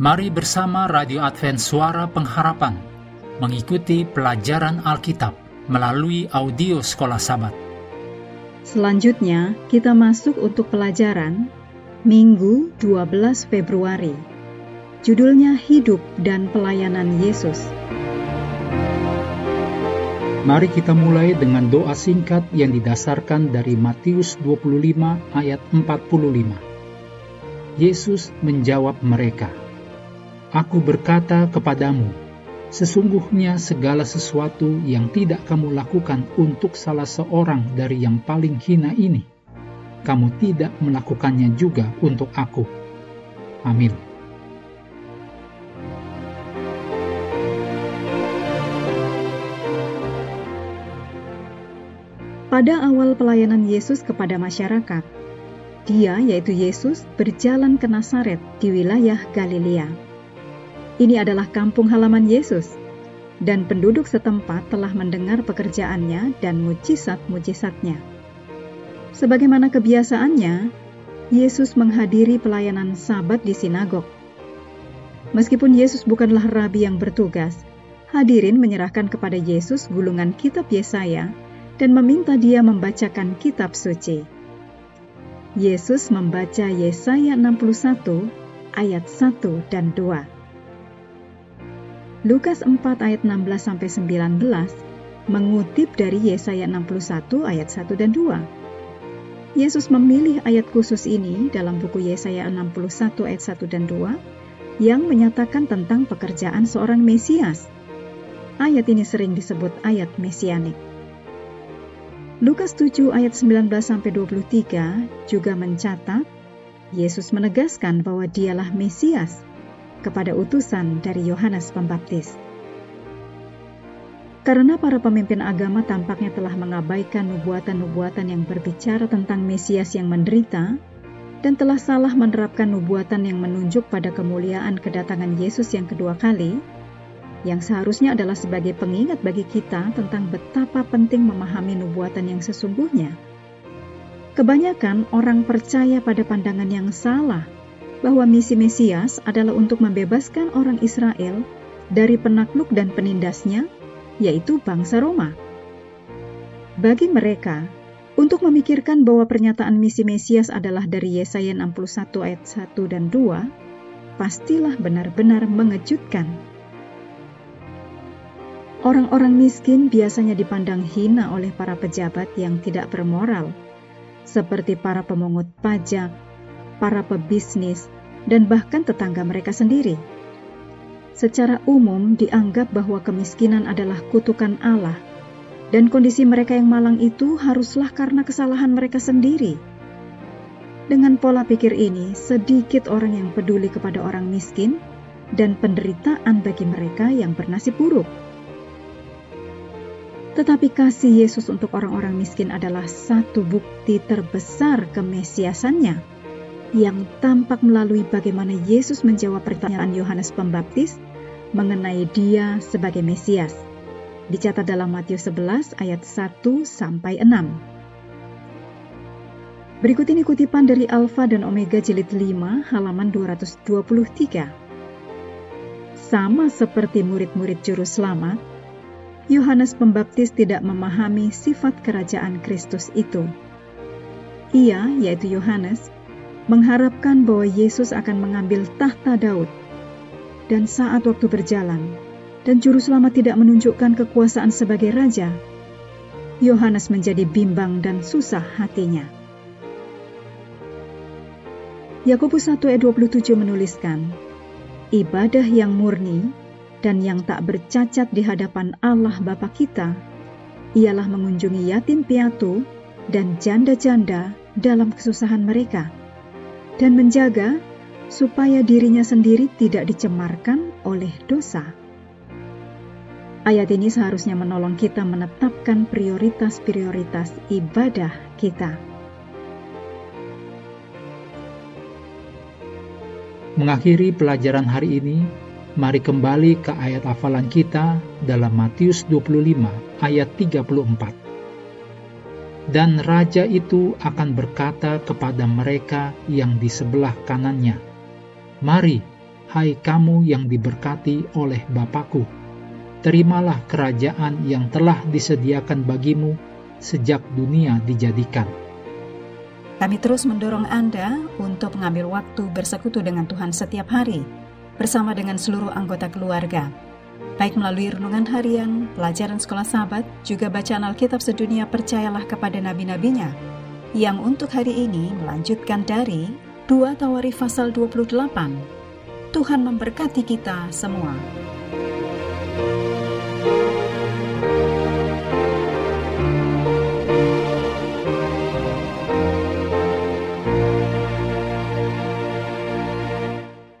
Mari bersama Radio Advent Suara Pengharapan mengikuti pelajaran Alkitab melalui audio Sekolah Sabat. Selanjutnya, kita masuk untuk pelajaran Minggu 12 Februari. Judulnya Hidup dan Pelayanan Yesus. Mari kita mulai dengan doa singkat yang didasarkan dari Matius 25 ayat 45. Yesus menjawab mereka, Aku berkata kepadamu, sesungguhnya segala sesuatu yang tidak kamu lakukan untuk salah seorang dari yang paling hina ini, kamu tidak melakukannya juga untuk aku. Amin. Pada awal pelayanan Yesus kepada masyarakat, dia, yaitu Yesus, berjalan ke Nazaret di wilayah Galilea ini adalah kampung halaman Yesus, dan penduduk setempat telah mendengar pekerjaannya dan mujizat-mujizatnya. Sebagaimana kebiasaannya, Yesus menghadiri pelayanan Sabat di sinagog. Meskipun Yesus bukanlah rabi yang bertugas, hadirin menyerahkan kepada Yesus gulungan kitab Yesaya dan meminta dia membacakan kitab suci. Yesus membaca Yesaya 61 ayat 1 dan 2. Lukas 4 ayat 16 sampai 19 mengutip dari Yesaya 61 ayat 1 dan 2. Yesus memilih ayat khusus ini dalam buku Yesaya 61 ayat 1 dan 2 yang menyatakan tentang pekerjaan seorang Mesias. Ayat ini sering disebut ayat mesianik. Lukas 7 ayat 19 sampai 23 juga mencatat Yesus menegaskan bahwa dialah Mesias kepada utusan dari Yohanes Pembaptis. Karena para pemimpin agama tampaknya telah mengabaikan nubuatan-nubuatan yang berbicara tentang Mesias yang menderita, dan telah salah menerapkan nubuatan yang menunjuk pada kemuliaan kedatangan Yesus yang kedua kali, yang seharusnya adalah sebagai pengingat bagi kita tentang betapa penting memahami nubuatan yang sesungguhnya. Kebanyakan orang percaya pada pandangan yang salah bahwa misi Mesias adalah untuk membebaskan orang Israel dari penakluk dan penindasnya, yaitu bangsa Roma. Bagi mereka, untuk memikirkan bahwa pernyataan misi Mesias adalah dari Yesaya 61 ayat 1 dan 2, pastilah benar-benar mengejutkan. Orang-orang miskin biasanya dipandang hina oleh para pejabat yang tidak bermoral, seperti para pemungut pajak, para pebisnis, dan bahkan tetangga mereka sendiri. Secara umum dianggap bahwa kemiskinan adalah kutukan Allah, dan kondisi mereka yang malang itu haruslah karena kesalahan mereka sendiri. Dengan pola pikir ini, sedikit orang yang peduli kepada orang miskin dan penderitaan bagi mereka yang bernasib buruk. Tetapi kasih Yesus untuk orang-orang miskin adalah satu bukti terbesar kemesiasannya yang tampak melalui bagaimana Yesus menjawab pertanyaan Yohanes Pembaptis mengenai dia sebagai Mesias. Dicatat dalam Matius 11 ayat 1 sampai 6. Berikut ini kutipan dari Alfa dan Omega jilid 5 halaman 223. Sama seperti murid-murid juru selamat, Yohanes Pembaptis tidak memahami sifat kerajaan Kristus itu. Ia, yaitu Yohanes, mengharapkan bahwa Yesus akan mengambil tahta Daud. Dan saat waktu berjalan, dan Juru Selamat tidak menunjukkan kekuasaan sebagai raja, Yohanes menjadi bimbang dan susah hatinya. Yakobus 1 ayat 27 menuliskan, Ibadah yang murni dan yang tak bercacat di hadapan Allah Bapa kita ialah mengunjungi yatim piatu dan janda-janda dalam kesusahan mereka dan menjaga supaya dirinya sendiri tidak dicemarkan oleh dosa. Ayat ini seharusnya menolong kita menetapkan prioritas-prioritas ibadah kita. Mengakhiri pelajaran hari ini, mari kembali ke ayat hafalan kita dalam Matius 25 ayat 34 dan raja itu akan berkata kepada mereka yang di sebelah kanannya, "Mari, hai kamu yang diberkati oleh Bapakku. Terimalah kerajaan yang telah disediakan bagimu sejak dunia dijadikan. Kami terus mendorong Anda untuk mengambil waktu bersekutu dengan Tuhan setiap hari, bersama dengan seluruh anggota keluarga, baik melalui renungan harian, pelajaran sekolah sahabat, juga bacaan Alkitab sedunia percayalah kepada nabi-nabinya, yang untuk hari ini melanjutkan dari 2 Tawarif pasal 28. Tuhan memberkati kita semua.